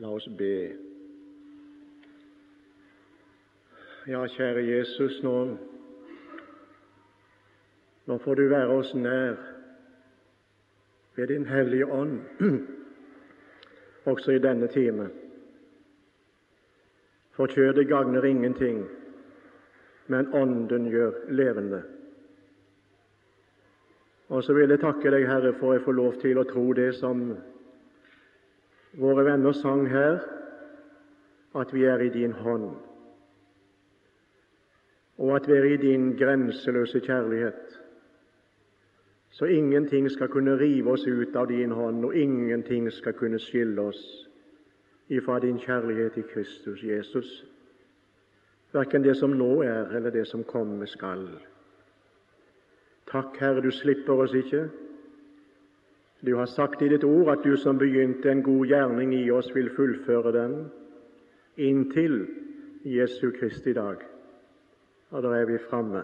La oss be. Ja, kjære Jesus, nå, nå får du være oss nær ved Din Hellige Ånd, også i denne time. For kjødet gagner ingenting, men Ånden gjør levende. Og så vil jeg takke deg, Herre, for jeg får lov til å tro det som våre venner sang her, at vi er i din hånd, og at vi er i din grenseløse kjærlighet. Så ingenting skal kunne rive oss ut av din hånd, og ingenting skal kunne skille oss ifra din kjærlighet i Kristus Jesus, verken det som nå er, eller det som komme skal. Takk, Herre, du slipper oss ikke. Du har sagt i ditt ord at du som begynte en god gjerning i oss, vil fullføre den inntil Jesu Kristi dag. Og da er vi framme.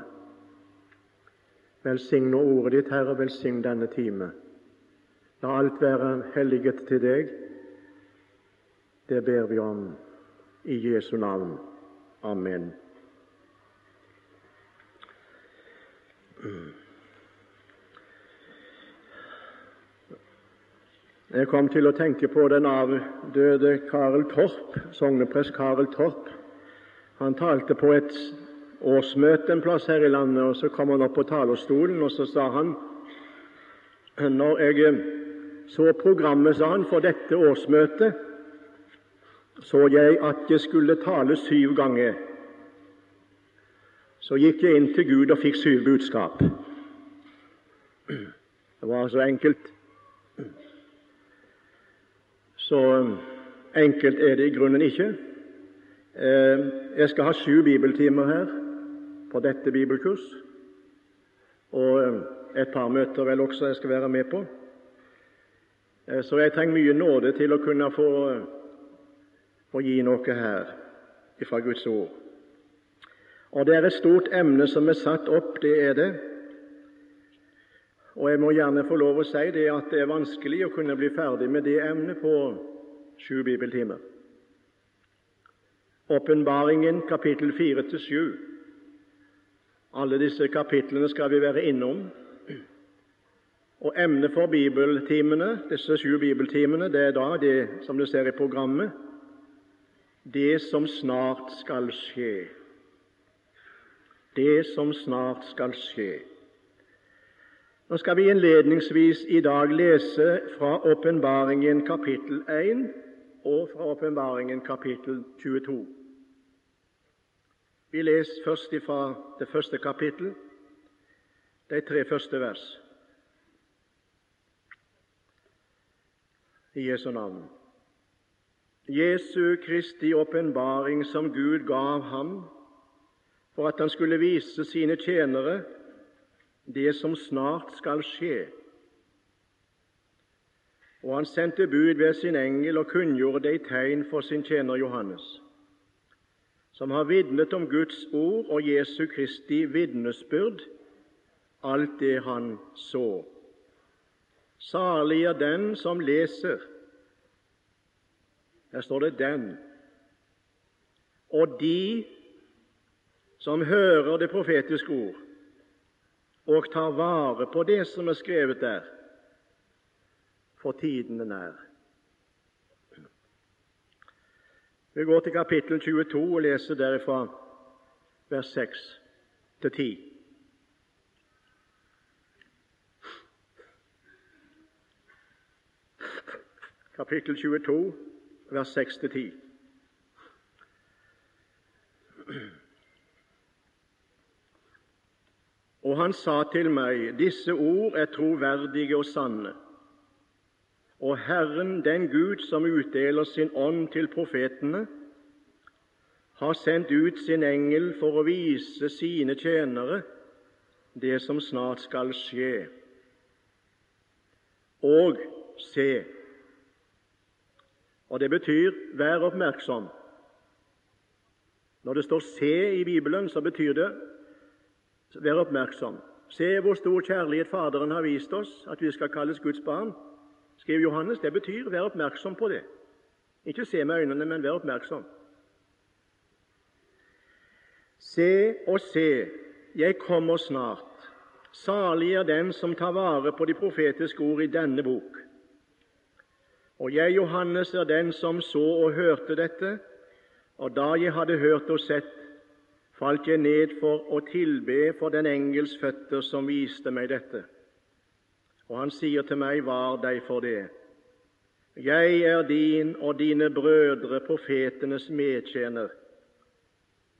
Velsign nå ordet ditt, Herre, velsign denne time. La alt være helliget til deg. Det ber vi om i Jesu navn. Amen. Jeg kom til å tenke på den avdøde Karel Torp, sogneprest Karel Torp. Han talte på et årsmøte en plass her i landet, og så kom han opp på talerstolen, og så sa han Når jeg så programmet, sa han, for dette årsmøtet, så jeg at jeg skulle tale syv ganger. Så gikk jeg inn til Gud og fikk syv budskap. Det var så enkelt. Så um, enkelt er det i grunnen ikke. Eh, jeg skal ha sju bibeltimer her på dette bibelkurs, og um, et par møter vel også jeg skal være med på. Eh, så jeg trenger mye nåde til å kunne få, få gi noe her fra Guds ord. Og det er et stort emne som er satt opp, det er det. Og jeg må gjerne få lov å si det at det er vanskelig å kunne bli ferdig med det emnet på sju bibeltimer. Åpenbaringen kapittel 4-7. Alle disse kapitlene skal vi være innom. Og Emnet for bibeltimene, disse sju bibeltimene, det er da det som du ser i programmet det som snart skal skje. Det som snart skal skje. Nå skal vi innledningsvis i dag lese fra Åpenbaringen kapittel 1 og fra Åpenbaringen kapittel 22. Vi leser først fra det første kapittel, de tre første vers. I Jesu navn. Jesu Kristi åpenbaring som Gud gav ham for at han skulle vise sine tjenere det som snart skal skje. Og han sendte bud ved sin engel og kunngjorde det i tegn for sin tjener Johannes, som har vitnet om Guds ord og Jesu Kristi vitnesbyrd, alt det han så. Salig er den som leser. Her står det 'den'. Og de som hører det profetiske ord og tar vare på det som er skrevet der, for tiden er nær. Vi går til kapittel 22 og leser derifra vers 6 til 10. Kapittel 22, vers 6 til 10. Og han sa til meg, disse ord er troverdige og sanne. Og Herren, den Gud som utdeler sin ånd til profetene, har sendt ut sin engel for å vise sine tjenere det som snart skal skje. Og se. Og det betyr vær oppmerksom. Når det står 'se' i Bibelen, så betyr det Vær oppmerksom. Se hvor stor kjærlighet Faderen har vist oss, at vi skal kalles Guds barn. Skriver Johannes. Det betyr vær oppmerksom på det. Ikke se med øynene, men vær oppmerksom. Se og se, jeg kommer snart. Salig er den som tar vare på de profetiske ord i denne bok. Og jeg, Johannes, er den som så og hørte dette, og da jeg hadde hørt og sett, falt jeg ned for å tilbe for den engels føtter som viste meg dette. Og han sier til meg, var deg for det. Jeg er din og dine brødre profetenes medtjener.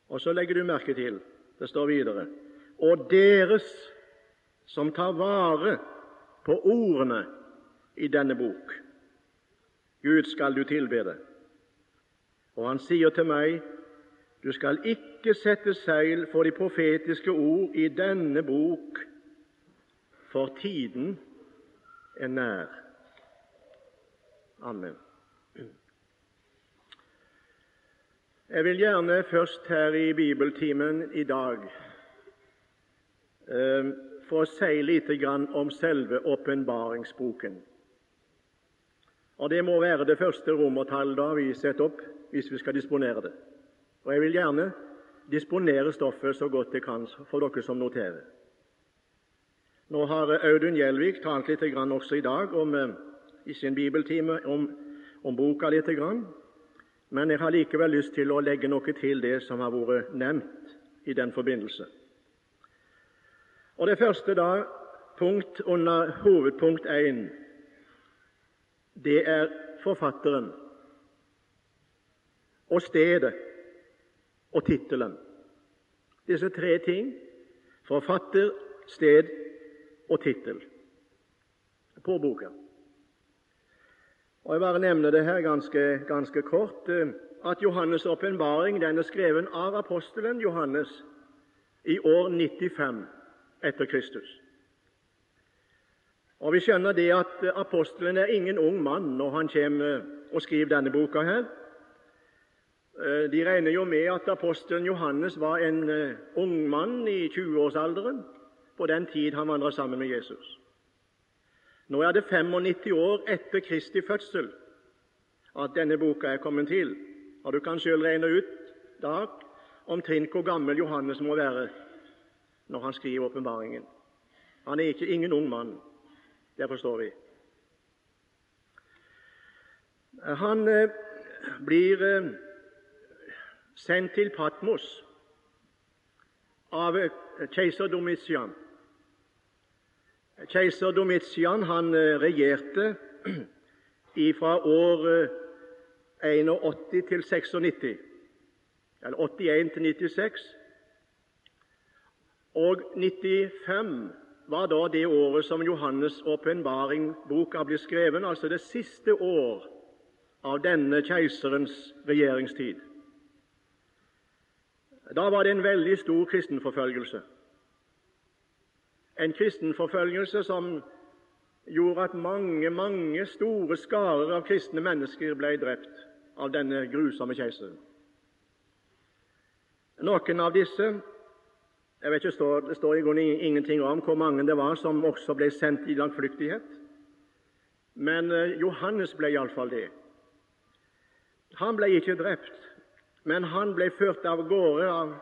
Og så legger du merke til, det står videre, og deres som tar vare på ordene i denne bok. Gud skal du tilbede. Og han sier til meg, du skal ikke sette seil for de profetiske ord i denne bok, for tiden er nær. Amen. Jeg vil gjerne først her i bibeltimen i dag eh, få si litt om selve åpenbaringsboken. Og Det må være det første romertallet vi setter opp hvis vi skal disponere det. Og Jeg vil gjerne disponere stoffet så godt jeg kan for dere som noterer. Nå har Audun Gjelvik talt litt også i dag om, eh, i sin bibeltime om, om boka. litt, Men jeg har likevel lyst til å legge noe til det som har vært nevnt i den forbindelse. Og Det første da, punkt under hovedpunkt 1, det er forfatteren og stedet og tittelen. Disse tre ting forfatter, sted og tittel på boka. Og Jeg bare nevner det her ganske, ganske kort eh, at Johannes' åpenbaring er skrevet av apostelen Johannes i år 95 etter Kristus. Og Vi skjønner det at apostelen er ingen ung mann når han kommer og skriver denne boka. her. Eh, de regner jo med at apostelen Johannes var en eh, ung mann i 20-årsalderen på den tid han vandret sammen med Jesus. Nå er det 95 år etter Kristi fødsel at denne boka er kommet til, og du kan selv regne ut dag omtrent hvor gammel Johannes må være når han skriver åpenbaringen. Han er ikke ingen ung mann. Det forstår vi. Han eh, blir eh, sendt til Patmos av eh, keiser Domitian. Keiser Domitian han regjerte fra år 81 til 96, eller 81 til 96. Og 95 var da det året som Johannes' åpenbaringboka ble skrevet, altså det siste år av denne keiserens regjeringstid. Da var det en veldig stor kristenforfølgelse. En kristenforfølgelse som gjorde at mange, mange store skarer av kristne mennesker ble drept av denne grusomme keiseren. Noen av disse jeg vet ikke, Det står i grunnen ingenting om hvor mange det var som også ble sendt i langflyktighet. Men eh, Johannes ble iallfall det. Han ble ikke drept, men han ble ført av gårde av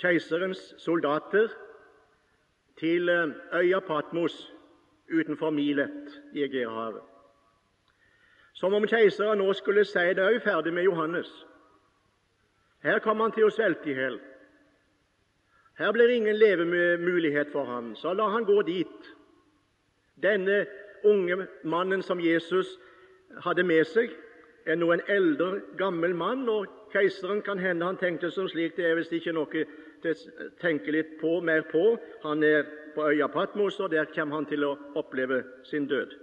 keiserens soldater til eh, øya Patmos utenfor Milet i Egeerhavet. Som om keiseren nå skulle si det er jo ferdig med Johannes. Her kommer han til å svelte i hjel. Her blir ingen levemulighet for ham, så la han gå dit. Denne unge mannen som Jesus hadde med seg, er nå en eldre, gammel mann, og keiseren kan hende han tenkte som slik det er visst ikke noe til å tenke litt på, mer på. Han er på øya Patmos, og der kommer han til å oppleve sin død.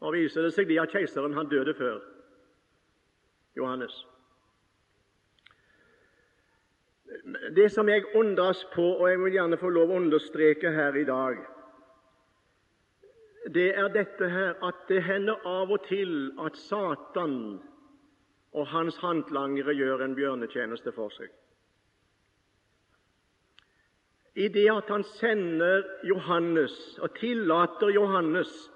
Og viser det seg de at keiseren han døde før Johannes. Det som jeg undres på, og jeg vil gjerne få lov å understreke her i dag, det er dette her at det hender av og til at Satan og hans håndlangere gjør en bjørnetjeneste for seg. I det at han sender Johannes og tillater Johannes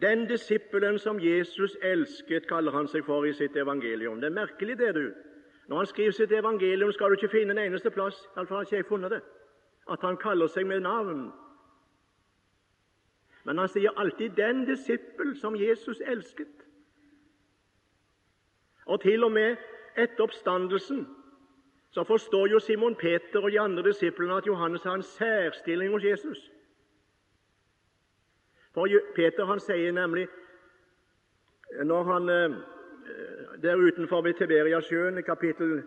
Den disippelen som Jesus elsket, kaller han seg for i sitt evangelium. Det er merkelig, det, du. Når han skriver sitt evangelium, skal du ikke finne en eneste plass iallfall har ikke jeg funnet det, at han kaller seg med navn. Men han sier alltid 'den disippel som Jesus elsket'. Og til og med etter oppstandelsen så forstår jo Simon Peter og de andre disiplene at Johannes har en særstilling hos Jesus. For Peter han sier nemlig når han eh, der utenfor ved Tiberiasjøen, i kapittel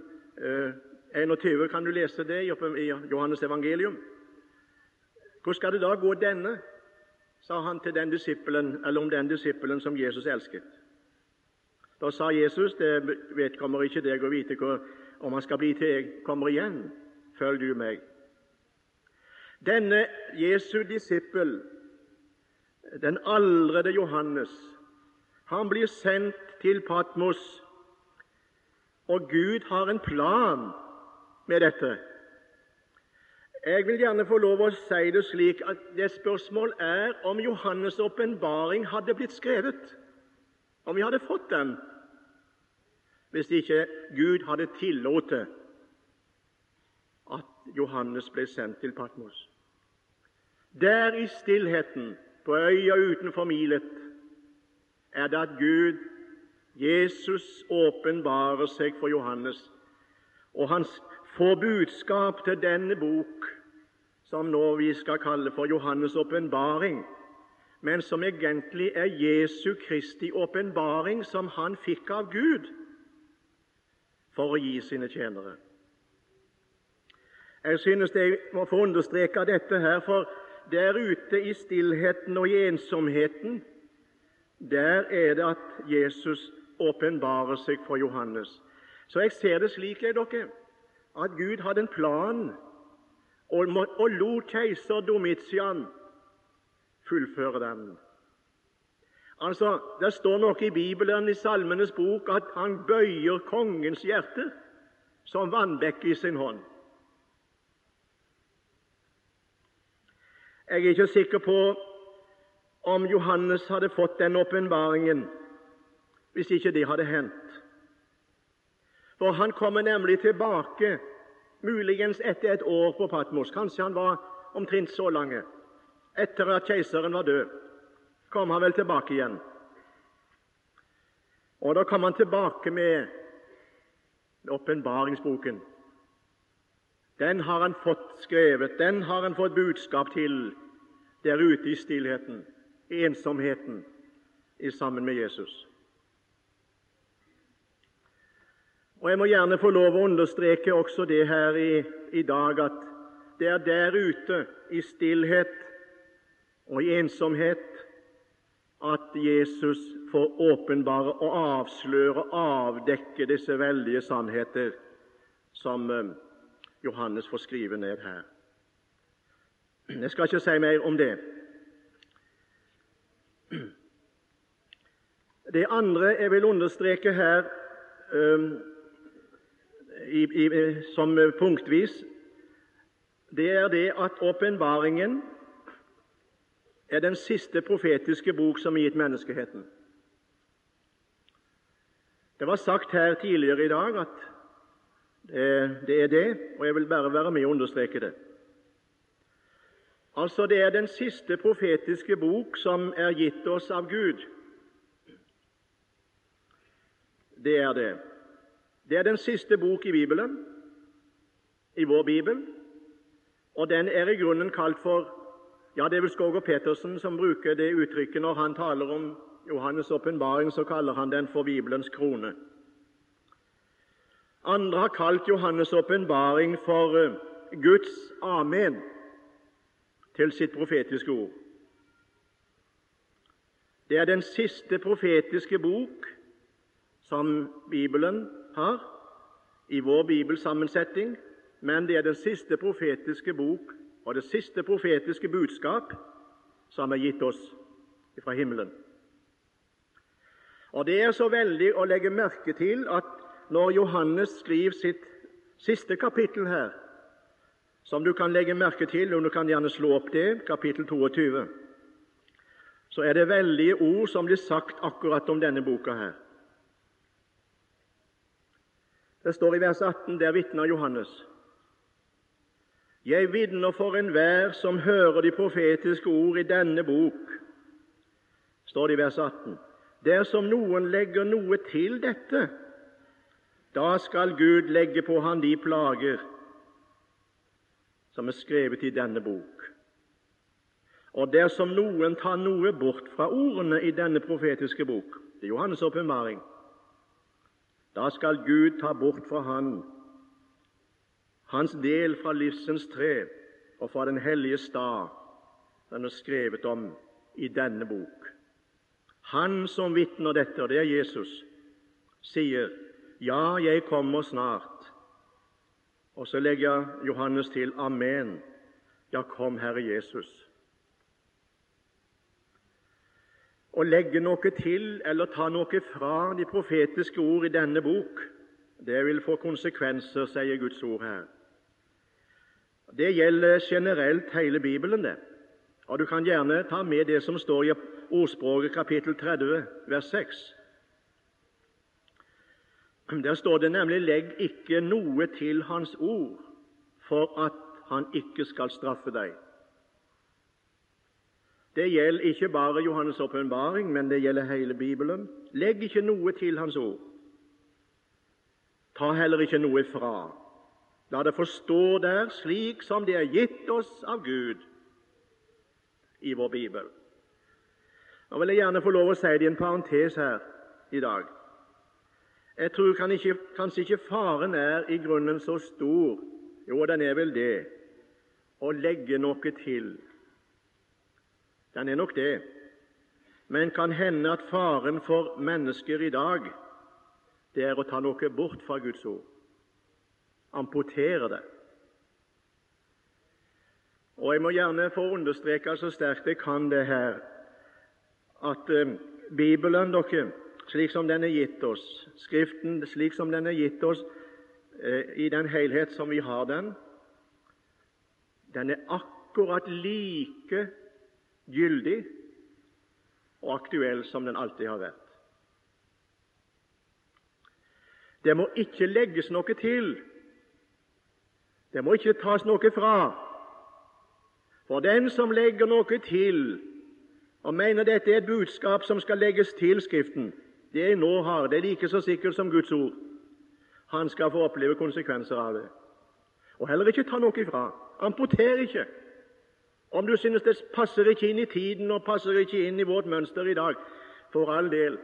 21, eh, kan du lese det i Johannes evangelium. Hvor skal det da gå denne? sa han til den disippelen, eller om den disippelen som Jesus elsket. Da sa Jesus, det vedkommer ikke deg å vite hvor, om han skal bli til jeg kommer igjen. Følg du meg. Denne Jesu disippel den aldrede Johannes. Han blir sendt til Patmos, og Gud har en plan med dette. Jeg vil gjerne få lov å si det slik at det spørsmål er om Johannes' åpenbaring hadde blitt skrevet, om vi hadde fått den, hvis ikke Gud hadde tillatt at Johannes ble sendt til Patmos. Der i stillheten på øya utenfor Milet, er det at Gud, Jesus, åpenbarer seg for Johannes, og han får budskap til denne bok, som nå vi skal kalle for Johannes' åpenbaring, men som egentlig er Jesu Kristi åpenbaring, som han fikk av Gud for å gi sine tjenere. Jeg synes jeg må få understreke dette her, for der ute i stillheten og i ensomheten, der er det at Jesus åpenbarer seg for Johannes. Så jeg ser det slik, jeg, dere, at Gud hadde en plan og, og lot keiser Domitian fullføre den. Altså, Det står noe i Bibelen, i Salmenes bok, at han bøyer kongens hjerte som vannbekke i sin hånd. Jeg er ikke sikker på om Johannes hadde fått den åpenbaringen hvis ikke det hadde hendt. For han kommer nemlig tilbake, muligens etter et år på Patmos. Kanskje han var omtrent så lange. Etter at keiseren var død, kom han vel tilbake igjen. Og Da kom han tilbake med åpenbaringsboken. Den har han fått skrevet, den har han fått budskap til der ute i stillheten, i ensomheten, i sammen med Jesus. Og Jeg må gjerne få lov å understreke også det her i, i dag, at det er der ute, i stillhet og i ensomhet, at Jesus får åpenbare og avsløre og avdekke disse veldige sannheter som eh, Johannes får skrive ned her. Jeg skal ikke si mer om det. Det andre jeg vil understreke her um, i, i, som punktvis, det er det at åpenbaringen er den siste profetiske bok som er gitt menneskeheten. Det var sagt her tidligere i dag at det, det er det, og jeg vil bare være med og understreke det. Altså, Det er den siste profetiske bok som er gitt oss av Gud. Det er det. Det er den siste bok i Bibelen, i vår bibel, og den er i grunnen kalt for Ja, det er vel Skåger Petersen som bruker det uttrykket når han taler om Johannes' åpenbaring, så kaller han den for Bibelens krone. Andre har kalt Johannes' åpenbaring for eh, Guds amen til sitt profetiske ord. Det er den siste profetiske bok som Bibelen har i vår bibelsammensetning, men det er den siste profetiske bok og det siste profetiske budskap som er gitt oss fra himmelen. Og Det er så veldig å legge merke til at når Johannes skriver sitt siste kapittel her, som du kan legge merke til, og du kan gjerne slå opp det, kapittel 22, så er det veldige ord som blir sagt akkurat om denne boka her. Det står i vers 18, der vitner Johannes. Jeg vitner for enhver som hører de profetiske ord i denne bok, står det i vers 18. Dersom noen legger noe til dette, da skal Gud legge på han de plager som er skrevet i denne bok. Og dersom noen tar noe bort fra ordene i denne profetiske bok, det er Johannes' åpenbaring, da skal Gud ta bort fra han hans del fra livsens tre og fra den hellige stad, den er skrevet om i denne bok. Han som vitner dette, og det er Jesus, sier, 'Ja, jeg kommer snart'. Og så legger Johannes til 'Amen'. Ja, kom, Herre Jesus. Å legge noe til eller ta noe fra de profetiske ord i denne bok, det vil få konsekvenser, sier Guds ord her. Det gjelder generelt hele Bibelen. det. Og Du kan gjerne ta med det som står i Ordspråket kapittel 30, vers 6. Der står det nemlig 'legg ikke noe til Hans ord, for at Han ikke skal straffe deg'. Det gjelder ikke bare Johannes' åpenbaring, men det gjelder hele Bibelen. Legg ikke noe til Hans ord. Ta heller ikke noe fra. La det få stå der slik som det er gitt oss av Gud i vår Bibel. Nå vil jeg gjerne få lov å si det i en parentes her i dag. Jeg tror kanskje ikke faren er i grunnen så stor Jo, den er vel det å legge noe til. Den er nok det. Men kan hende at faren for mennesker i dag det er å ta noe bort fra Guds ord amputere det. Og Jeg må gjerne få understreke så sterkt jeg kan det her, at eh, Bibelen, dere, slik som den er gitt oss, Skriften slik som den er gitt oss eh, i den helhet som vi har den, den er akkurat like gyldig og aktuell som den alltid har vært. Det må ikke legges noe til det må ikke tas noe fra. For den som legger noe til og mener dette er et budskap som skal legges til Skriften, det jeg nå har, det er like så sikkert som Guds ord. Han skal få oppleve konsekvenser av det. Og heller ikke ta noe ifra. Amputer ikke. Om du synes det passer ikke inn i tiden og passer ikke inn i vårt mønster i dag, for all del.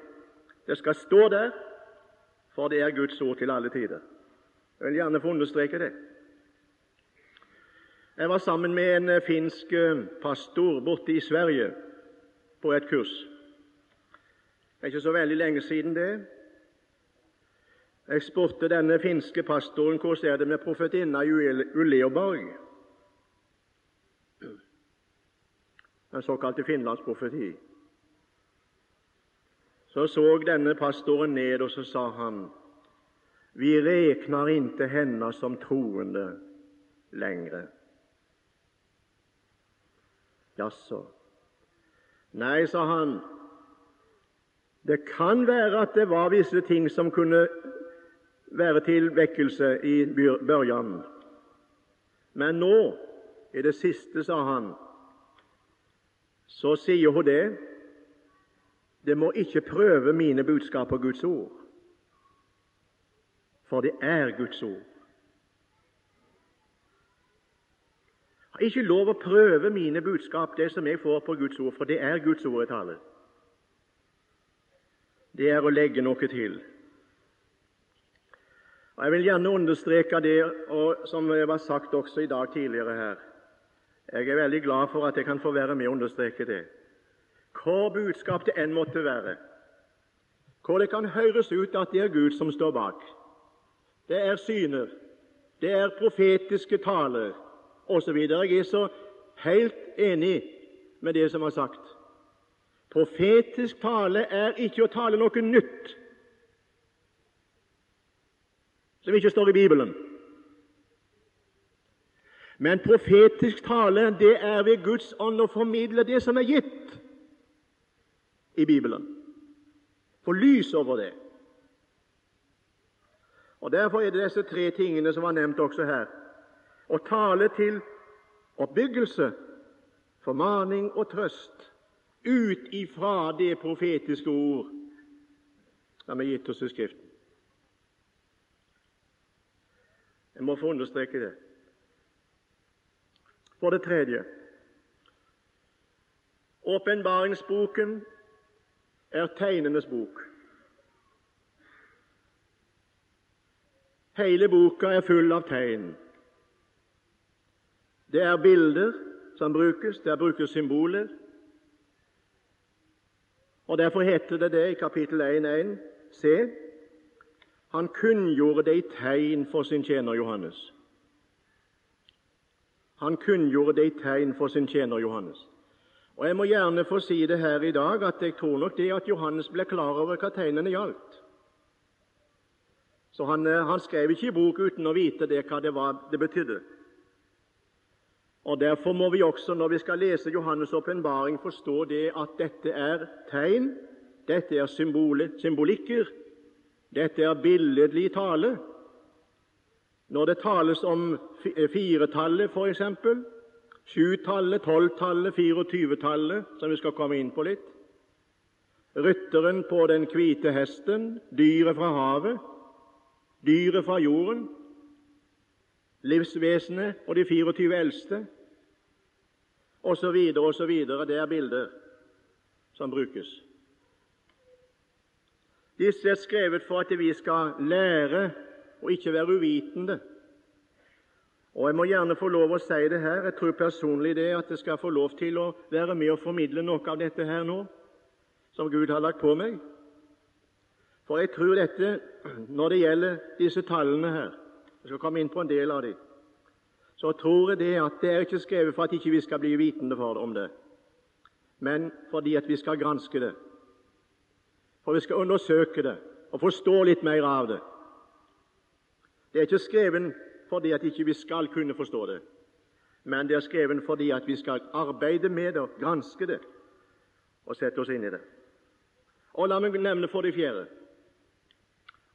Det skal stå der, for det er Guds ord til alle tider. Jeg vil gjerne få understreke det. Jeg var sammen med en eh, finsk eh, pastor borte i Sverige på et kurs. Det er ikke så veldig lenge siden det. Jeg spurte denne finske pastoren hvordan er det med profetinna Uleoborg, den såkalte finlandsprofeti. Så så denne pastoren ned, og så sa han vi reknar ikke henne som troende lenger. Jaså. Nei, sa han, det kan være at det var visse ting som kunne være til vekkelse i børjan. Men nå, i det siste, sa han, så sier hun det det må ikke prøve mine budskap på Guds ord, for det er Guds ord. Ikke lov å prøve mine budskap, det som jeg får på Guds ord, for det er Guds ord jeg taler. Det er å legge noe til. Og Jeg vil gjerne understreke det som var sagt også i dag tidligere her. Jeg er veldig glad for at jeg kan få være med og understreke det. Hvor budskap det enn måtte være, hvor det kan høres ut at det er Gud som står bak. Det er syner, det er profetiske taler, osv. Jeg er så helt enig med det som er sagt. Profetisk tale er ikke å tale noe nytt som ikke står i Bibelen. Men profetisk tale det er ved Guds ånd å formidle det som er gitt. i Bibelen. Få lys over det. Og Derfor er det disse tre tingene som var nevnt også her. Å tale til oppbyggelse, formaning og trøst ut ifra det profetiske ord som er gitt oss i Skriften. Jeg må få understreke det. For det tredje Åpenbaringsboken er tegnenes bok. Hele boka er full av tegn. Det er bilder som brukes, det brukes symboler. Og Derfor heter det det i kapittel 1.1 Se, han kunngjorde det i tegn for sin tjener Johannes. Han kunngjorde det i tegn for sin tjener Johannes. Og Jeg må gjerne få si det her i dag at jeg tror nok det at Johannes ble klar over hva tegnene gjaldt. Så han, eh, han skrev ikke i bok uten å vite det, hva det, var, det betydde. Og Derfor må vi også, når vi skal lese Johannes' åpenbaring, forstå det at dette er tegn, dette er symbolikker, dette er billedlig tale. Når det tales om firetallet, f.eks., sjutallet, tolvtallet, 24-tallet, som vi skal komme inn på litt, rytteren på den hvite hesten, dyret fra havet, dyret fra jorden, livsvesenet og de 24 eldste, osv., osv. Det er bilder som brukes. Disse er skrevet for at vi skal lære og ikke være uvitende. Og Jeg må gjerne få lov å si det her. Jeg tror personlig det at jeg skal få lov til å være med og formidle noe av dette her nå, som Gud har lagt på meg. For jeg tror dette, når det gjelder disse tallene her Jeg skal komme inn på en del av dem. Så tror jeg det at det er ikke skrevet for at ikke vi skal bli vitende for det om det, men fordi at vi skal granske det for vi skal undersøke det og forstå litt mer av det. Det er ikke skrevet fordi at ikke vi skal kunne forstå det, men det er skrevet fordi at vi skal arbeide med det, granske det og sette oss inn i det. Og La meg nevne for det fjerde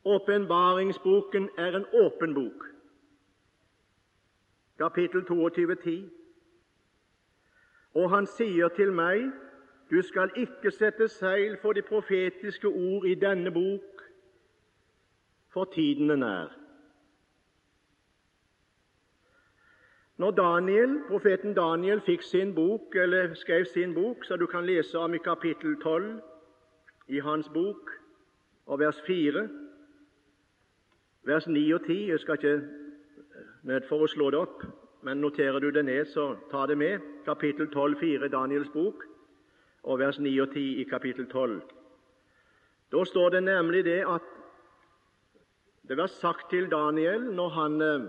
Åpenbaringsboken er en åpen bok. Kapittel 22, 10. Og han sier til meg du skal ikke sette seil for de profetiske ord i denne bok, for tiden er nær. Når Daniel, profeten Daniel fikk sin bok, eller skrev sin bok, så du kan lese om i kapittel 12 i hans bok, og vers 4, vers 9 og 10 Jeg skal ikke ned for å slå det opp, men noterer du det ned, så ta det med. Kapittel 12, 4, Daniels bok og vers 9 og 10 i kapittel 12. Da står det nemlig det at det var sagt til Daniel når han eh,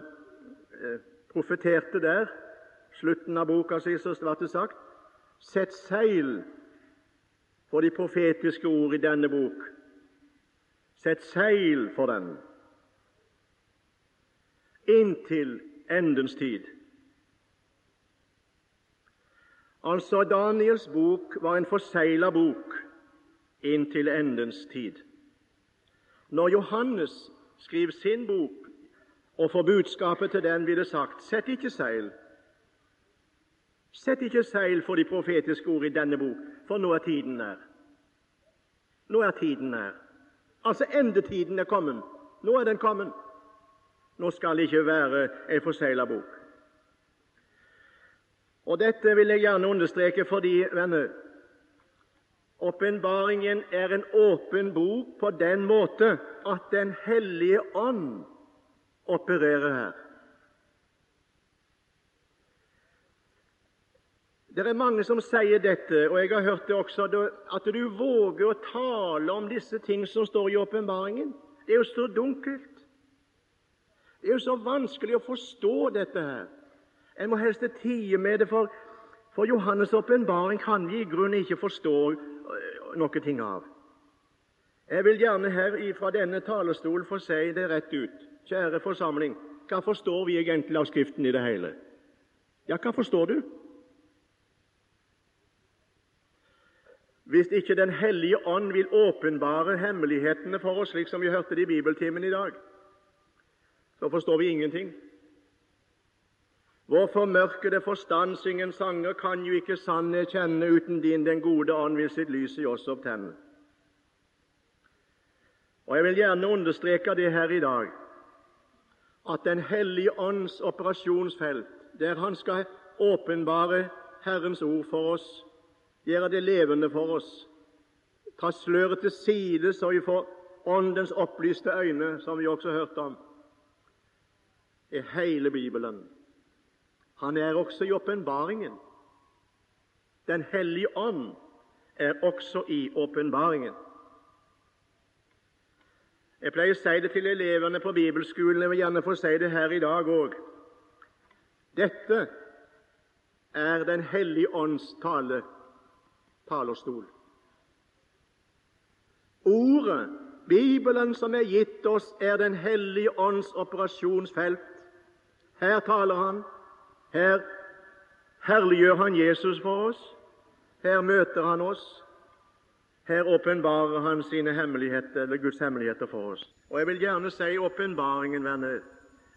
eh profeterte der, slutten av boka si, så ble det sagt Sett seil for de profetiske ord i denne bok. Sett seil for den inntil endens tid. Altså, Daniels bok var en forsegla bok inntil endens tid. Når Johannes skriver sin bok og får budskapet til den, blir det sagt sett ikke seil. Sett ikke seil for de profetiske ord i denne bok, for nå er tiden nær. Nå er tiden nær. Altså endetiden er kommet. Nå er den kommet. Nå skal det ikke være en forsegla bok. Og Dette vil jeg gjerne understreke fordi, venner, åpenbaringen er en åpen bok på den måte at Den hellige ånd opererer her. Det er mange som sier dette, og jeg har hørt det også, at du våger å tale om disse ting som står i åpenbaringen. Det er jo så dunkelt. Det er jo så vanskelig å forstå dette her. En må helst tie med det, for, for Johannes' åpenbaring kan vi i grunnen ikke forstå øh, noe ting av. Jeg vil gjerne her fra denne talerstolen få si det rett ut. Kjære forsamling, hva forstår vi egentlig av Skriften i det hele? Ja, hva forstår du? hvis ikke Den hellige ånd vil åpenbare hemmelighetene for oss, slik som vi hørte det i bibeltimen i dag, så forstår vi ingenting. Vår formørkede forstand, synger sanger, kan jo ikke sannhet kjenne uten din den gode ånd vil sitt lys i oss opptenne. Og Jeg vil gjerne understreke det her i dag, at Den hellige ånds operasjonsfelt, der Han skal åpenbare Herrens ord for oss, gjøre det levende for oss, ta sløret til side så vi får Åndens opplyste øyne, som vi også hørte om, er hele Bibelen. Han er også i åpenbaringen. Den hellige ånd er også i åpenbaringen. Jeg pleier å si det til elevene på bibelskolen, jeg vil gjerne få si det her i dag òg. Dette er Den hellige ånds tale, talerstol. Ordet, Bibelen som er gitt oss, er Den hellige ånds operasjonsfelt. Her taler han, her herliggjør han Jesus for oss, her møter han oss, her åpenbarer han sine hemmeligheter, eller Guds hemmeligheter for oss. Og Jeg vil gjerne si åpenbaringen, venner,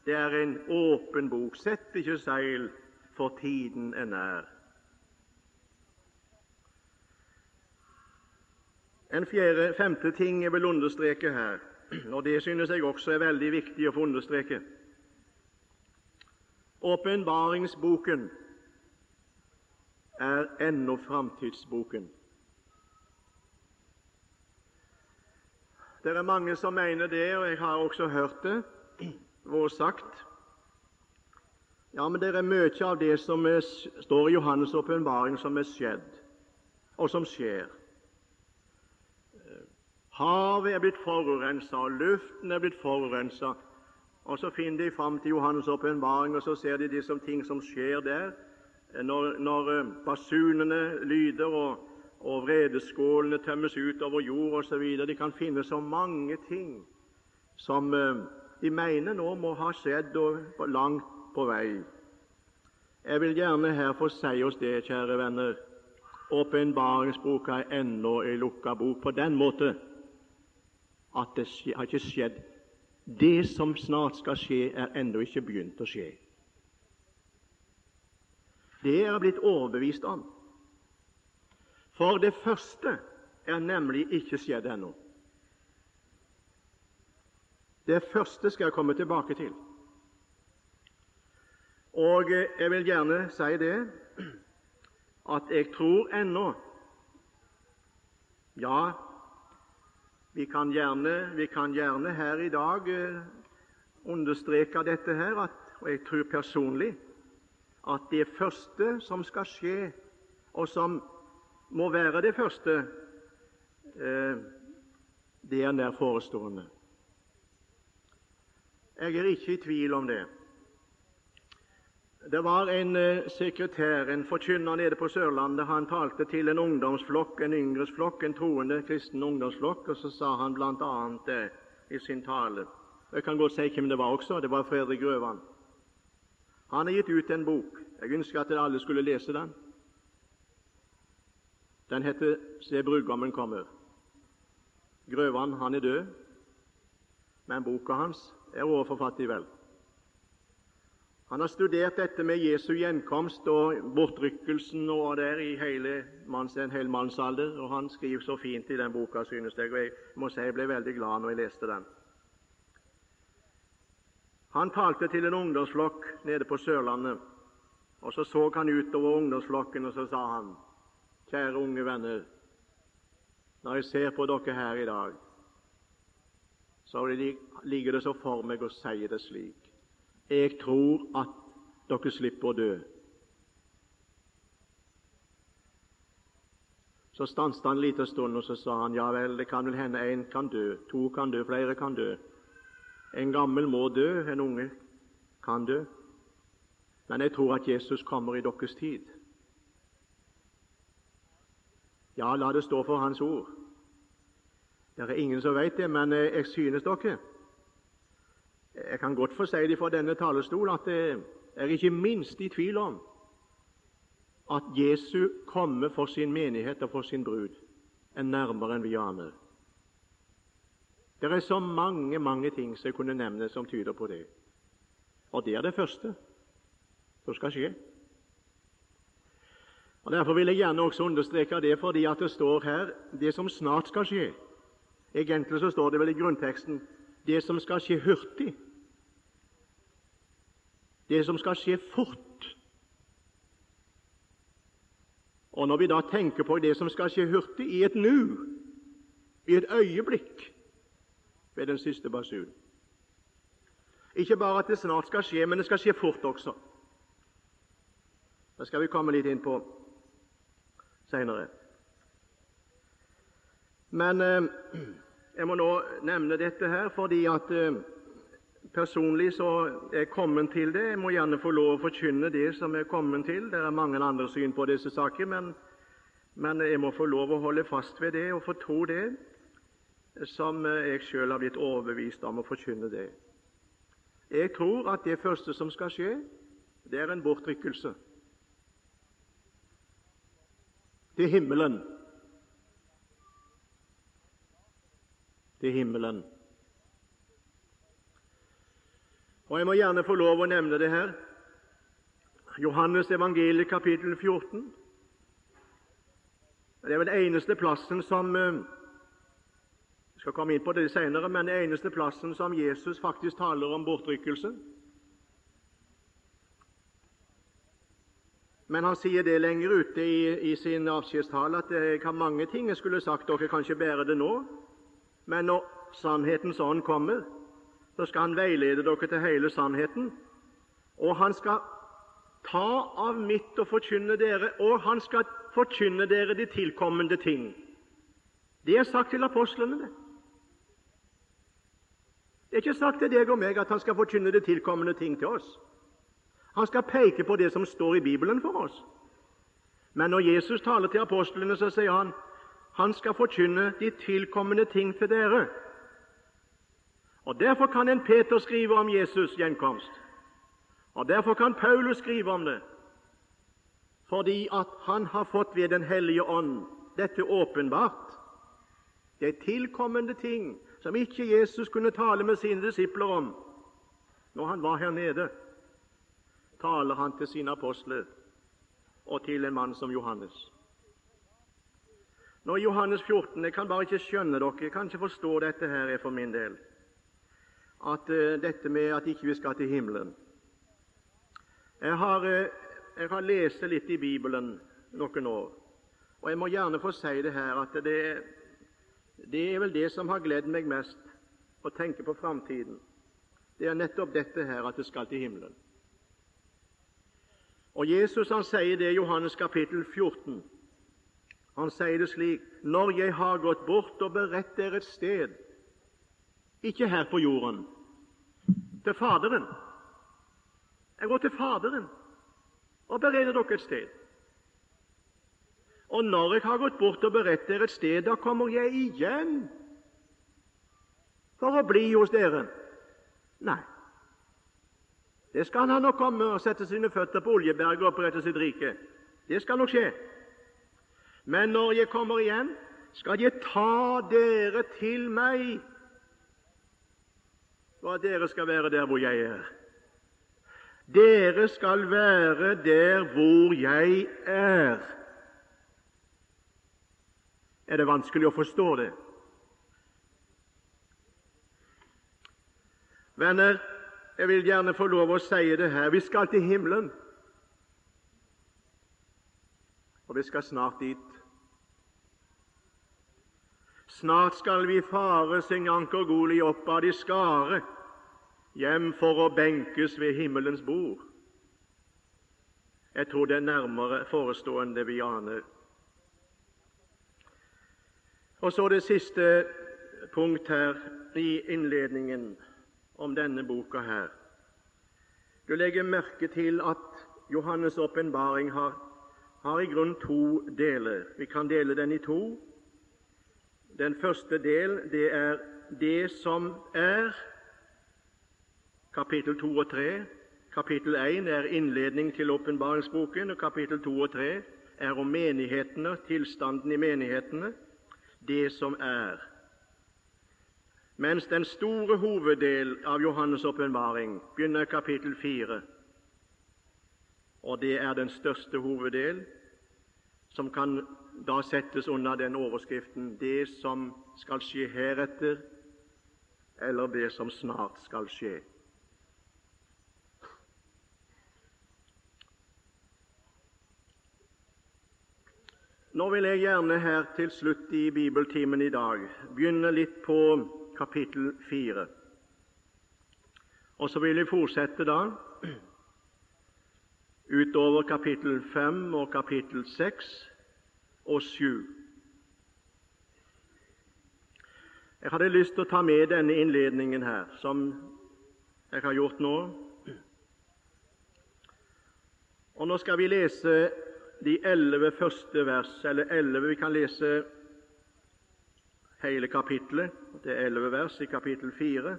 det er en åpen bok. Sett ikke seil, for tiden er nær. En fjerde, femte ting jeg vil understreke her, og det synes jeg også er veldig viktig å få understreke. Åpenbaringsboken er ennå framtidsboken. Det er mange som mener det, og jeg har også hørt det vært sagt. Ja, men det er mye av det som er, står i Johannes' åpenbaring, som er skjedd, og som skjer. Havet er blitt forurensa, og luften er blitt forurensa. Og så finner de fram til Johannes' åpenbaring, og så ser de som ting som skjer der. Når, når eh, basunene lyder, og og vredeskålene tømmes ut over jord osv. De kan finne så mange ting som eh, de mener nå må ha skjedd og langt på vei. Jeg vil gjerne her få si oss det, kjære venner. Åpenbaringsboka er ennå ei lukka bok på den måte at det har ikke skjedd. Det som snart skal skje, er ennå ikke begynt å skje. Det er jeg blitt overbevist om. For det første er nemlig ikke skjedd ennå. Det første skal jeg komme tilbake til. Og jeg vil gjerne si det at jeg tror ennå Ja, vi kan gjerne, vi kan gjerne her i dag eh, understreke dette her, at, og jeg tror personlig at det første som skal skje, og som må være det første, eh, det er nær forestående. Jeg er ikke i tvil om det. Det var en eh, sekretær, en forkynner nede på Sørlandet. Han talte til en ungdomsflokk, en yngres flokk, en troende kristen ungdomsflokk, og så sa han bl.a. det i sin tale. Jeg kan godt si hvem det var også. Det var Fredrik Grøvan. Han har gitt ut en bok. Jeg ønsker at alle skulle lese den. Den heter 'Se brudgommen kommer'. Grøvan han er død, men boka hans er overforfattig vel. Han har studert dette med Jesu gjenkomst og bortrykkelsen og der i hele manns, en hel mannsalder, og han skriver så fint i den boka, synes jeg. og Jeg må si jeg ble veldig glad når jeg leste den. Han talte til en ungdomsflokk nede på Sørlandet, og så så han utover ungdomsflokken, og så sa han kjære unge venner, når jeg ser på dere her i dag, så ligger det så for meg å si det slik Jeg tror at dere slipper å dø. Så stanset han en liten stund, og så sa han ja vel, det kan vel hende én kan dø, to kan dø, flere kan dø. En gammel må dø, en unge kan dø. Men jeg tror at Jesus kommer i deres tid. Ja, la det stå for Hans ord. Det er ingen som vet det, men eh, jeg synes dere Jeg kan godt få si det fra denne talerstol at det er ikke minst i tvil om at Jesu komme for sin menighet og for sin brud er nærmere enn vi aner. Det er så mange, mange ting som jeg kunne nevne som tyder på det. Og det er det første som skal skje. Og Derfor vil jeg gjerne også understreke det, fordi at det står her det som snart skal skje. Egentlig så står det vel i grunnteksten det som skal skje hurtig. Det som skal skje fort. Og Når vi da tenker på det som skal skje hurtig, i et nu, i et øyeblikk ved den siste basun Ikke bare at det snart skal skje, men det skal skje fort også. Det skal vi komme litt inn på senere. Men eh, jeg må nå nevne dette her fordi at eh, personlig så er jeg kommet til det. Jeg må gjerne få lov å forkynne det som jeg er kommet til. Det er mange andre syn på disse saker, men, men jeg må få lov å holde fast ved det og få tro det som jeg sjøl har blitt overbevist om å forkynne det. Jeg tror at det første som skal skje, det er en bortrykkelse til himmelen. Til himmelen. Og Jeg må gjerne få lov å nevne det her. Johannes evangeliet kapittel 14. Det er vel den eneste plassen som eh, Jeg skal komme inn på det senere, men den eneste plassen som Jesus faktisk taler om bortrykkelse. Men han sier det lenger ute i, i sin avskjedstale at det kan mange ting jeg skulle sagt, dere kan ikke bære det nå. Men når sannhetens ånd kommer, så skal han veilede dere til hele sannheten. Og han skal ta av mitt og forkynne dere, og han skal forkynne dere de tilkommende ting. Det er sagt til apostlene. det. Det er ikke sagt til deg og meg at han skal forkynne de tilkommende ting til oss. Han skal peke på det som står i Bibelen for oss. Men når Jesus taler til apostlene, så sier han han skal forkynne de tilkommende ting til dere. Og Derfor kan en Peter skrive om Jesus' gjenkomst. Og Derfor kan Paulus skrive om det. Fordi at han har fått ved Den hellige ånd dette åpenbart. Det er tilkommende ting som ikke Jesus kunne tale med sine disipler om når han var her nede taler han til sine apostler og til en mann som Johannes. Nå i Johannes 14 Jeg kan bare ikke skjønne dere, jeg kan ikke forstå dette her for min del. At uh, Dette med at ikke vi skal til himmelen. Jeg har, uh, jeg har lest litt i Bibelen noen år, og jeg må gjerne få si det her at det, det er vel det som har gledd meg mest å tenke på framtiden. Det er nettopp dette her at det skal til himmelen. Og Jesus han sier det i Johannes kapittel 14. Han sier det slik Når jeg har gått bort og beredt dere et sted, ikke her på jorden, til Faderen Jeg går til Faderen og bereder dere et sted. Og når jeg har gått bort og beredt dere et sted, da kommer jeg igjen for å bli hos dere. Nei, det skal han nok komme og sette sine føtter på Oljeberget og opprette sitt rike. Det skal nok skje. Men når jeg kommer igjen, skal jeg ta dere til meg, for at dere skal være der hvor jeg er. Dere skal være der hvor jeg er. Er det vanskelig å forstå det? Venner, jeg vil gjerne få lov å si det her. Vi skal til himmelen. Og vi skal snart dit. Snart skal vi fare, synger Anker Goli oppad de skare, hjem for å benkes ved himmelens bord. Jeg tror det er nærmere forestående vi aner. Og så det siste punkt her i innledningen om denne boka her. Du legger merke til at Johannes' åpenbaring har, har i grunn to deler. Vi kan dele den i to. Den første del det er det som er kapittel 2 og 3. Kapittel 1 er innledning til åpenbaringsboken, og kapittel 2 og 3 er om menighetene, tilstanden i menighetene. det som er. Mens den store hoveddel av Johannes' åpenbaring begynner i kapittel 4, og det er den største hoveddel, som kan da settes under den overskriften 'Det som skal skje heretter', eller 'det som snart skal skje'. Nå vil jeg gjerne her til slutt i bibeltimen i dag begynne litt på kapittel 4. Og så vil vi fortsette da utover kapittel 5 og kapittel 6 og 7. Jeg hadde lyst til å ta med denne innledningen her, som jeg har gjort nå. Og Nå skal vi lese de elleve første vers, eller elleve Vi kan lese hele kapittelet. Det er elleve vers i kapittel fire,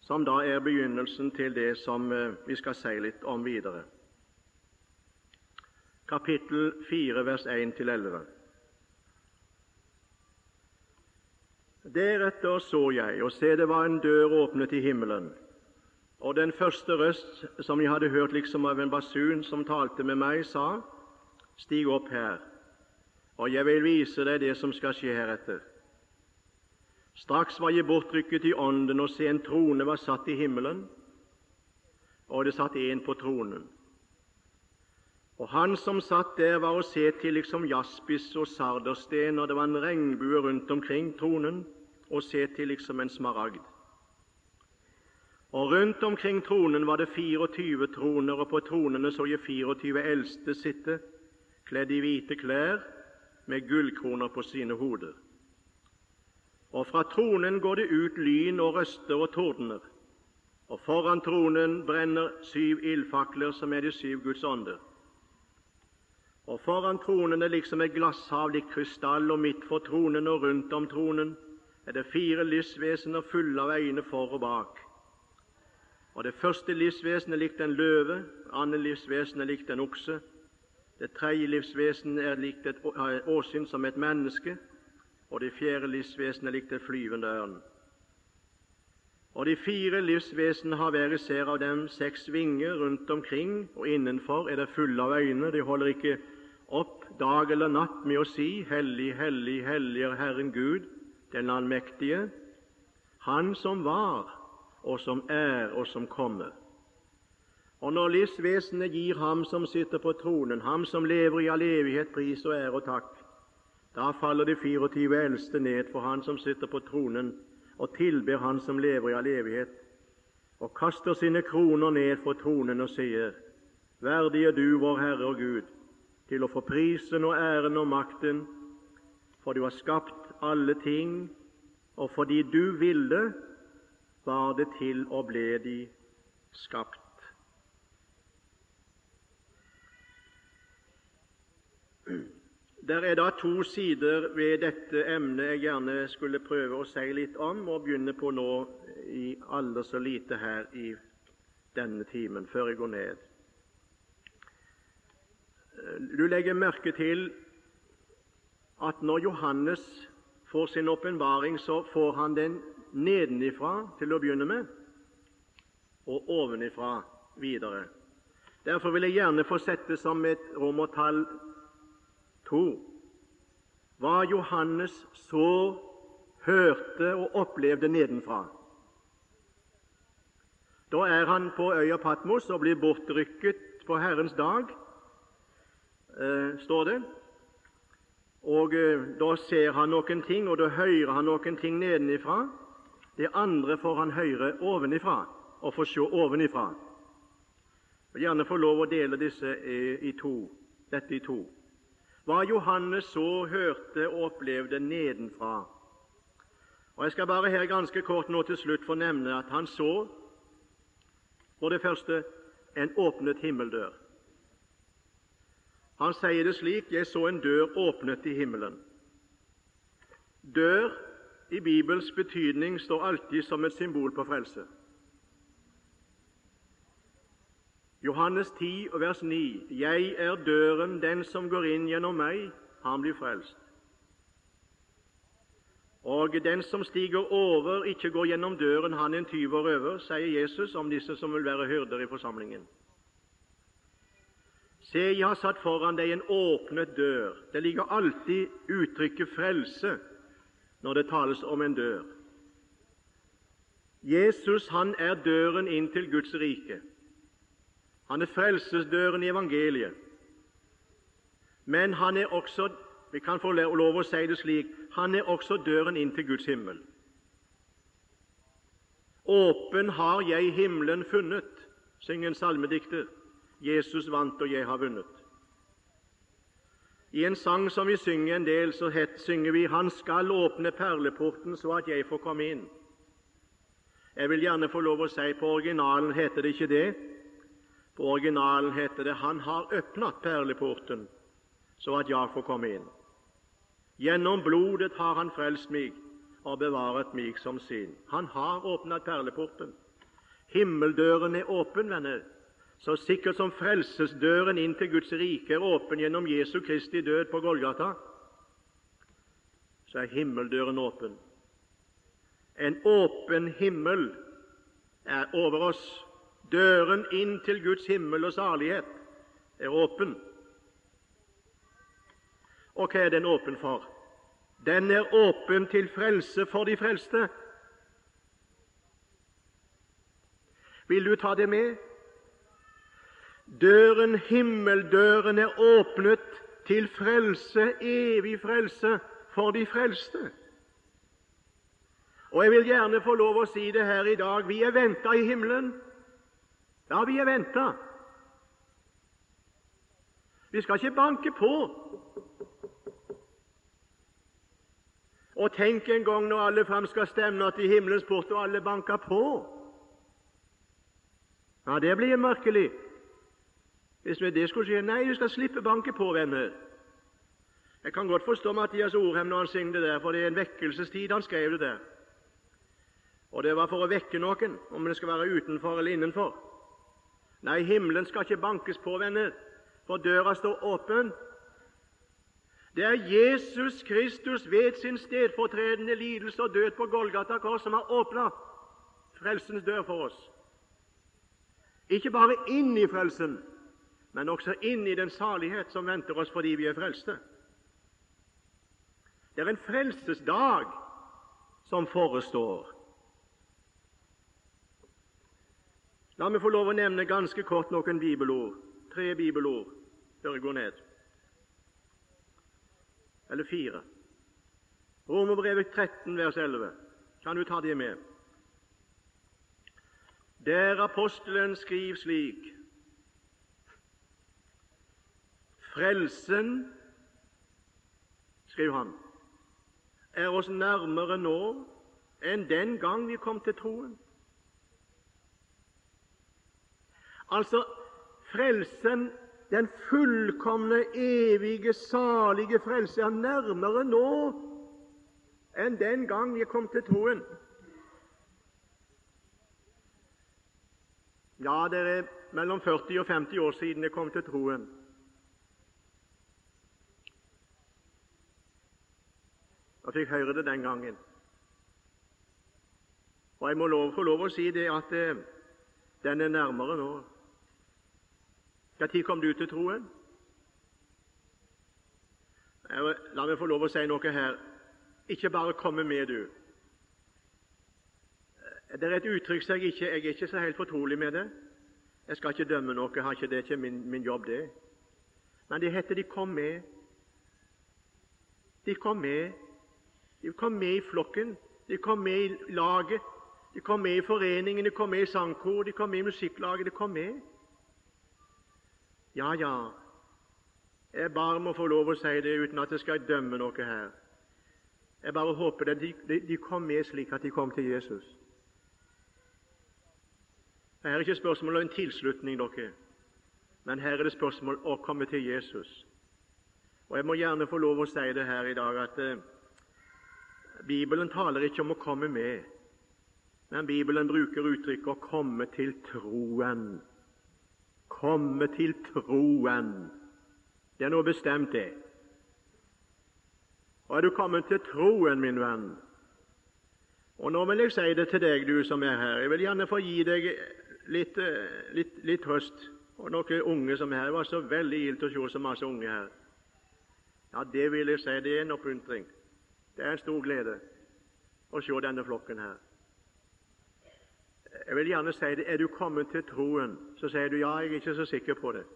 som da er begynnelsen til det som eh, vi skal si litt om videre. Kapittel fire, vers 1 til 11. Deretter så jeg, og se, det var en dør åpnet i himmelen. Og den første røst som jeg hadde hørt liksom av en basun som talte med meg, sa:" Stig opp her, og jeg vil vise deg det som skal skje heretter. Straks var jeg bortrykket i ånden, og se, en trone var satt i himmelen, og det satt en på tronen. Og han som satt der, var å se til liksom jaspis og sardersten, og det var en regnbue rundt omkring tronen, og se til liksom en smaragd. Og rundt omkring tronen var det 24 troner, og på tronene så jeg 24 eldste sitte, kledd i hvite klær, med gullkroner på sine hoder. Og fra tronen går det ut lyn og røster og tordener, og foran tronen brenner syv ildfakler, som er de syv Guds ånder. Og foran tronen er liksom et glasshav likt krystall, og midt for tronen og rundt om tronen er det fire livsvesener fulle av øyne for og bak. Og Det første livsvesenet likt en løve, det andre livsvesenet likt en okse, det tredje livsvesenet er likt et åsyn som et menneske, og det fjerde livsvesenet likt et flyvende ørn. Og De fire livsvesenene har hver især av dem seks vinger rundt omkring, og innenfor er det fulle av øyne. De holder ikke opp dag eller natt med å si:" Hellig, hellig, hellig er Herren Gud, den allmektige, Han som var og som er, og som kommer. Og når livsvesenet gir Ham som sitter på tronen, Ham som lever i all evighet, pris og ære og takk, da faller de 24 eldste ned for Han som sitter på tronen, og tilber Han som lever i all evighet, og kaster sine kroner ned for tronen og sier:" Verdig er du, vår Herre og Gud, til å få prisen og æren og makten, for du har skapt alle ting, og fordi du ville, var det til og ble de skapt. Der er da to sider ved dette emnet jeg gjerne skulle prøve å si litt om, og begynne på nå i alle så lite her i denne timen, før jeg går ned. Du legger merke til at når Johannes får sin åpenbaring, så får han den nedenifra til å begynne med, og ovenifra videre. Derfor vil jeg gjerne få sette som et romertall to hva Johannes så, hørte og opplevde nedenfra. Da er han på øya Patmos og blir bortrykket på Herrens dag, eh, står det. Og eh, Da ser han noen ting, og da hører han noen ting nedenifra. Det andre får han høre ovenifra og får se ovenifra. Vil gjerne få lov å dele disse i to, dette i to. Hva Johannes så, hørte og opplevde nedenfra. Og Jeg skal bare her ganske kort nå til slutt få nevne at han så for det første en åpnet himmeldør. Han sier det slik 'Jeg så en dør åpnet i himmelen'. Dør i Bibels betydning står alltid som et symbol på frelse. Johannes 10, vers 9.: Jeg er døren, den som går inn gjennom meg, han blir frelst. Og den som stiger over, ikke går gjennom døren, han en tyv og røver, sier Jesus om disse som vil være hyrder i forsamlingen. Se, jeg har satt foran deg en åpnet dør. Det ligger alltid uttrykket frelse når det tales om en dør. Jesus han er døren inn til Guds rike. Han er frelsesdøren i evangeliet. Men han er også vi kan få lov å si det slik han er også døren inn til Guds himmel. Åpen har jeg himmelen funnet, synger en salmedikter. Jesus vant, og jeg har vunnet. I en sang som vi synger en del, så het, synger vi 'Han skal åpne perleporten så at jeg får komme inn'. Jeg vil gjerne få lov å si på originalen heter det ikke det. På originalen heter det 'Han har åpnet perleporten så at jeg får komme inn'. Gjennom blodet har Han frelst meg og bevaret meg som sin. Han har åpnet perleporten. Himmeldøren er åpen, venner. Så sikkert som frelsesdøren inn til Guds rike er åpen gjennom Jesu Kristi død på Golgata, så er himmeldøren åpen. En åpen himmel er over oss. Døren inn til Guds himmel og salighet er åpen. Og hva er den åpen for? Den er åpen til frelse for de frelste. Vil du ta det med? Døren, himmeldøren, er åpnet til frelse, evig frelse, for de frelste. Og Jeg vil gjerne få lov å si det her i dag. Vi er venta i himmelen. Ja, vi er venta. Vi skal ikke banke på. Og tenk en gang når alle fram skal stemme til himmelens port, og alle banker på. Ja, det blir merkelig hvis det skulle skje. Nei, du skal slippe banke på, venner. Jeg kan godt forstå Mathias Orhem når han synger det der, for det er en vekkelsestid han skrev det der. Og det var for å vekke noen, om det skal være utenfor eller innenfor. Nei, himmelen skal ikke bankes på, venner, for døra står åpen. Det er Jesus Kristus ved sin stedfortredende lidelse og død på Golgata kors som har åpna frelsens dør for oss. Ikke bare inn i frelsen, men også inn i den salighet som venter oss fordi vi er frelste. Det er en frelsesdag som forestår. La meg få lov å nevne ganske kort noen bibelord. Tre bibelord før jeg går ned. Eller fire. Romerbrevet 13, vers 11. Kan du ta det med? Der apostelen skriver slik Frelsen, skriver han, er oss nærmere nå enn den gang vi kom til troen. Altså frelsen, den fullkomne, evige, salige frelse, er nærmere nå enn den gang vi kom til troen. Ja, det er mellom 40 og 50 år siden jeg kom til troen. Jeg fikk høre det den gangen. Og jeg må lov, få lov å si det at eh, den er nærmere nå. Når kom du til troen? La meg få lov å si noe her. Ikke bare komme med, du. Det er et uttrykk som jeg ikke jeg er ikke så helt fortrolig med det. Jeg skal ikke dømme noe, har ikke det ikke min, min jobb, det. Men det heter 'de kom med'. De kom med. De kom med i flokken. De kom med i laget. De kom med i foreningen, de kom med i sangkor, de kom med i musikklaget. De kom med. Ja, ja, jeg bare må få lov å si det uten at jeg skal dømme noe her. Jeg bare håper det, de, de kom med slik at de kom til Jesus. Her er ikke spørsmål om en tilslutning, dere, men her er det spørsmål om å komme til Jesus. Og Jeg må gjerne få lov å si det her i dag at eh, Bibelen taler ikke om å komme med, men Bibelen bruker uttrykket 'å komme til troen' komme til troen. Det er noe bestemt, det. Og er du kommet til troen, min venn, Og Nå vil jeg si det til deg, du som er her. Jeg vil gjerne få gi deg litt, eh, litt, litt trøst. Og noen unge som er her. Det var så veldig gildt å se så masse unge her. Ja, det vil jeg si, det er en oppmuntring. Det er en stor glede å se denne flokken her. Jeg vil gjerne si det. Er du kommet til troen, så sier du ja, jeg er ikke så sikker på det.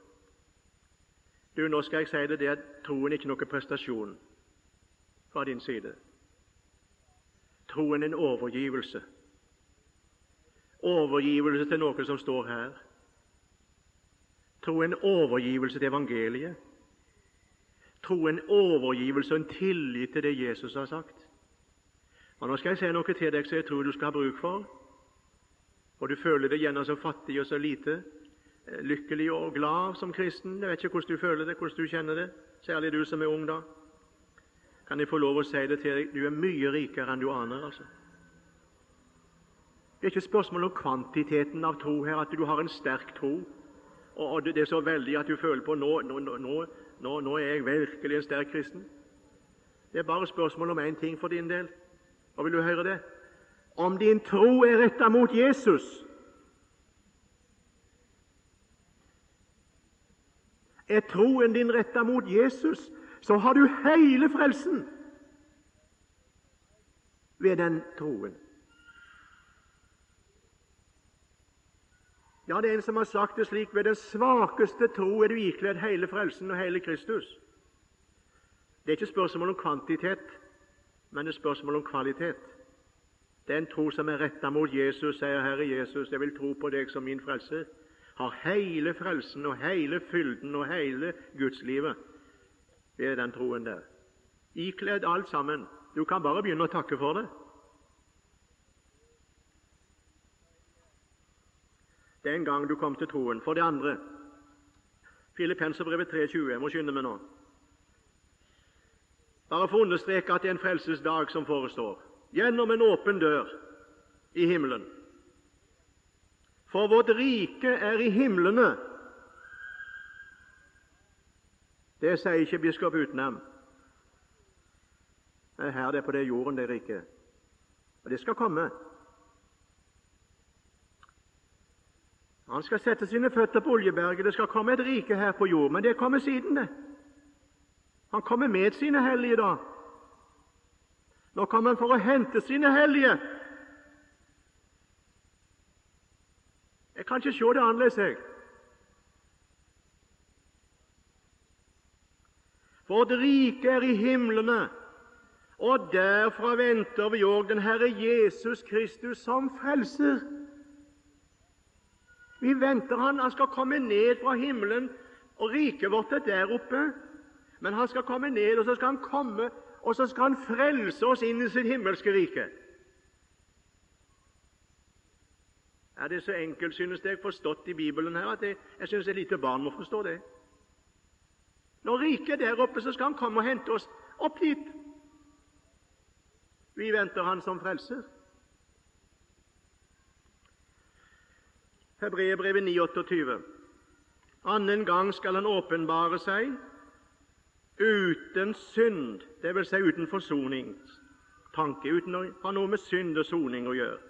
Du, Nå skal jeg si det, det er troen ikke noe prestasjon fra din side. Troen er en overgivelse. Overgivelse til noe som står her. Troen er en overgivelse til evangeliet. Er en overgivelse og en tillit til det Jesus har sagt. Og Nå skal jeg si noe til deg som jeg tror du skal ha bruk for. Og du føler deg gjerne så fattig og så lite eh, lykkelig og glad som kristen. Jeg vet ikke hvordan du føler det, hvordan du kjenner det, særlig du som er ung da. Kan jeg få lov å si det til deg? Du er mye rikere enn du aner. altså. Det er ikke spørsmål om kvantiteten av tro her, at du har en sterk tro. Og det er så veldig at du føler på nå, nå, nå, nå er jeg virkelig en sterk kristen. Det er bare spørsmål om én ting for din del. Og vil du høre det? Om din tro er retta mot Jesus, er troen din retta mot Jesus, så har du hele frelsen ved den troen. Ja, det er en som har sagt det slik ved den svakeste tro er du ikledd hele frelsen og hele Kristus. Det er ikke spørsmål om kvantitet, men det er spørsmål om kvalitet. Den tro som er retta mot Jesus, sier Herre Jesus, jeg vil tro på deg som min frelse, har hele frelsen og hele fylden og hele gudslivet ved den troen der. Ikledd alt sammen. Du kan bare begynne å takke for det. Den gang du kom til troen. For det andre Filippenserbrevet 3,20. Jeg må skynde meg nå. Bare for å understreke at det er en frelsesdag som forestår. Gjennom en åpen dør i himmelen. For vårt rike er i himlene. Det sier ikke biskop Utnem. Det er her det er på det jorden, det riket. Og det skal komme. Han skal sette sine føtter på Oljeberget. Det skal komme et rike her på jord, men det kommer siden, det. Han kommer med sine hellige da. Nå kommer han for å hente sine hellige. Jeg kan ikke se det annerledes, jeg. Vårt rike er i himlene, og derfra venter vi òg den Herre Jesus Kristus som frelser. Vi venter han, han skal komme ned fra himmelen, og riket vårt er der oppe. Men han skal komme ned, og så skal han komme, og så skal han frelse oss inn i sitt himmelske rike. Er det så enkelt, synes jeg, forstått i Bibelen her, at jeg, jeg synes et lite barn må forstå det? Når riket er der oppe, så skal han komme og hente oss opp hit. Vi venter han som frelser. Hebreerbrevet 9,28. Annen gang skal han åpenbare seg uten synd, dvs. Si uten forsoningstanke, uten å ha noe med synd og soning å gjøre.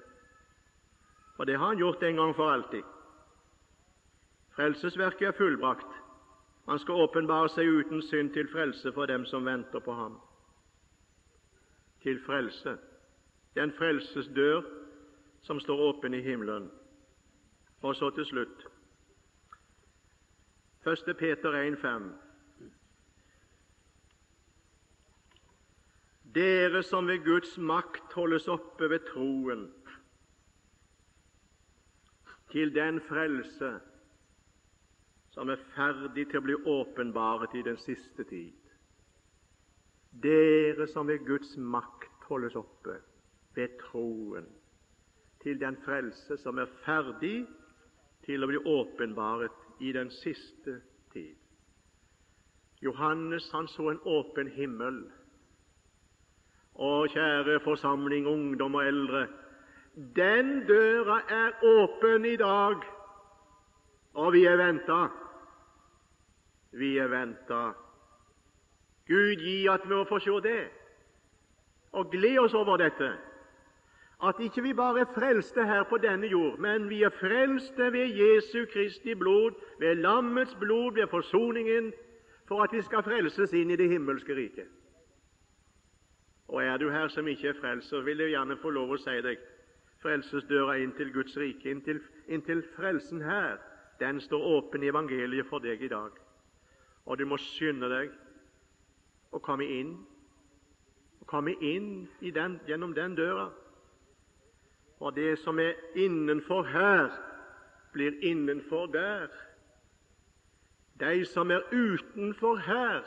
Og det har han gjort en gang for alltid. Frelsesverket er fullbrakt. Han skal åpenbare seg uten synd til frelse for dem som venter på ham. Til frelse. Den frelsesdør som står åpen i himmelen. Og så til slutt 1. Peter 1,5. Dere som ved Guds makt holdes oppe ved troen til den frelse som er ferdig til å bli åpenbaret i den siste tid. Dere som ved Guds makt holdes oppe ved troen til den frelse som er ferdig til å bli åpenbaret i den siste tid. Johannes han så en åpen himmel. Og kjære forsamling, ungdom og eldre, den døra er åpen i dag, og vi er venta. Vi er venta. Gud gi at vi må få se det, og glede oss over dette at ikke vi bare er frelste her på denne jord, men vi er frelste ved Jesu Kristi blod, ved lammets blod, ved forsoningen, for at vi skal frelses inn i det himmelske riket. Og er du her som ikke er frelst, så vil jeg gjerne få lov å si deg frelsesdøra inn til Guds rike, inn til frelsen her, den står åpen i evangeliet for deg i dag. Og du må skynde deg å komme inn, å komme inn den, gjennom den døra. Og det som er innenfor her, blir innenfor der. De som er utenfor her,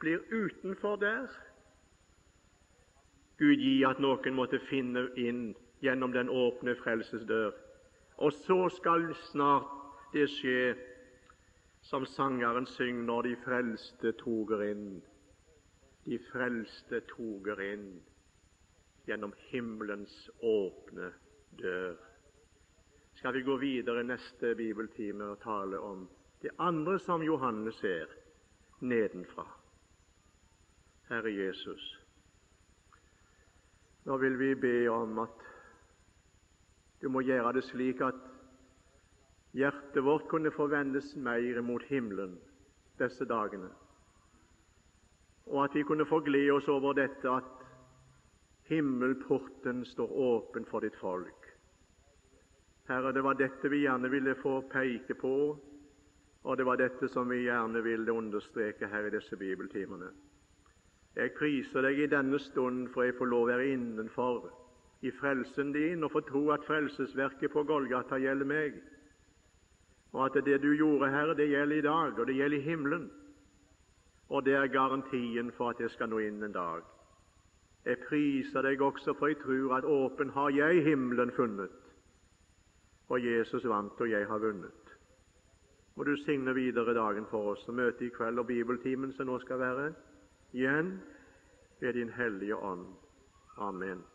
blir utenfor der. Gud gi at noen måtte finne inn gjennom den åpne frelsesdør. Og så skal snart det skje som sangeren synger når de frelste toger inn. De frelste toger inn gjennom himmelens åpne dør. Skal vi gå videre neste bibeltime og tale om det andre som Johannes ser nedenfra. Herre Jesus, nå vil vi be om at du må gjøre det slik at hjertet vårt kunne forvendes mer mot himmelen disse dagene, og at vi kunne få glede oss over dette at himmelporten står åpen for ditt folk. Herre, det var dette vi gjerne ville få peke på, og det var dette som vi gjerne ville understreke her i disse bibeltimene. Jeg priser deg i denne stund for jeg får lov å være innenfor i frelsen din og få tro at frelsesverket på Golgata gjelder meg, og at det du gjorde, Herre, det gjelder i dag, og det gjelder i himmelen. Og det er garantien for at jeg skal nå inn en dag. Jeg priser deg også, for jeg tror at åpen har jeg himmelen funnet, og Jesus vant, og jeg har vunnet. Må du signe videre dagen for oss og møte i kveld og bibeltimen som nå skal være, igjen ved Din Hellige Ånd. Amen.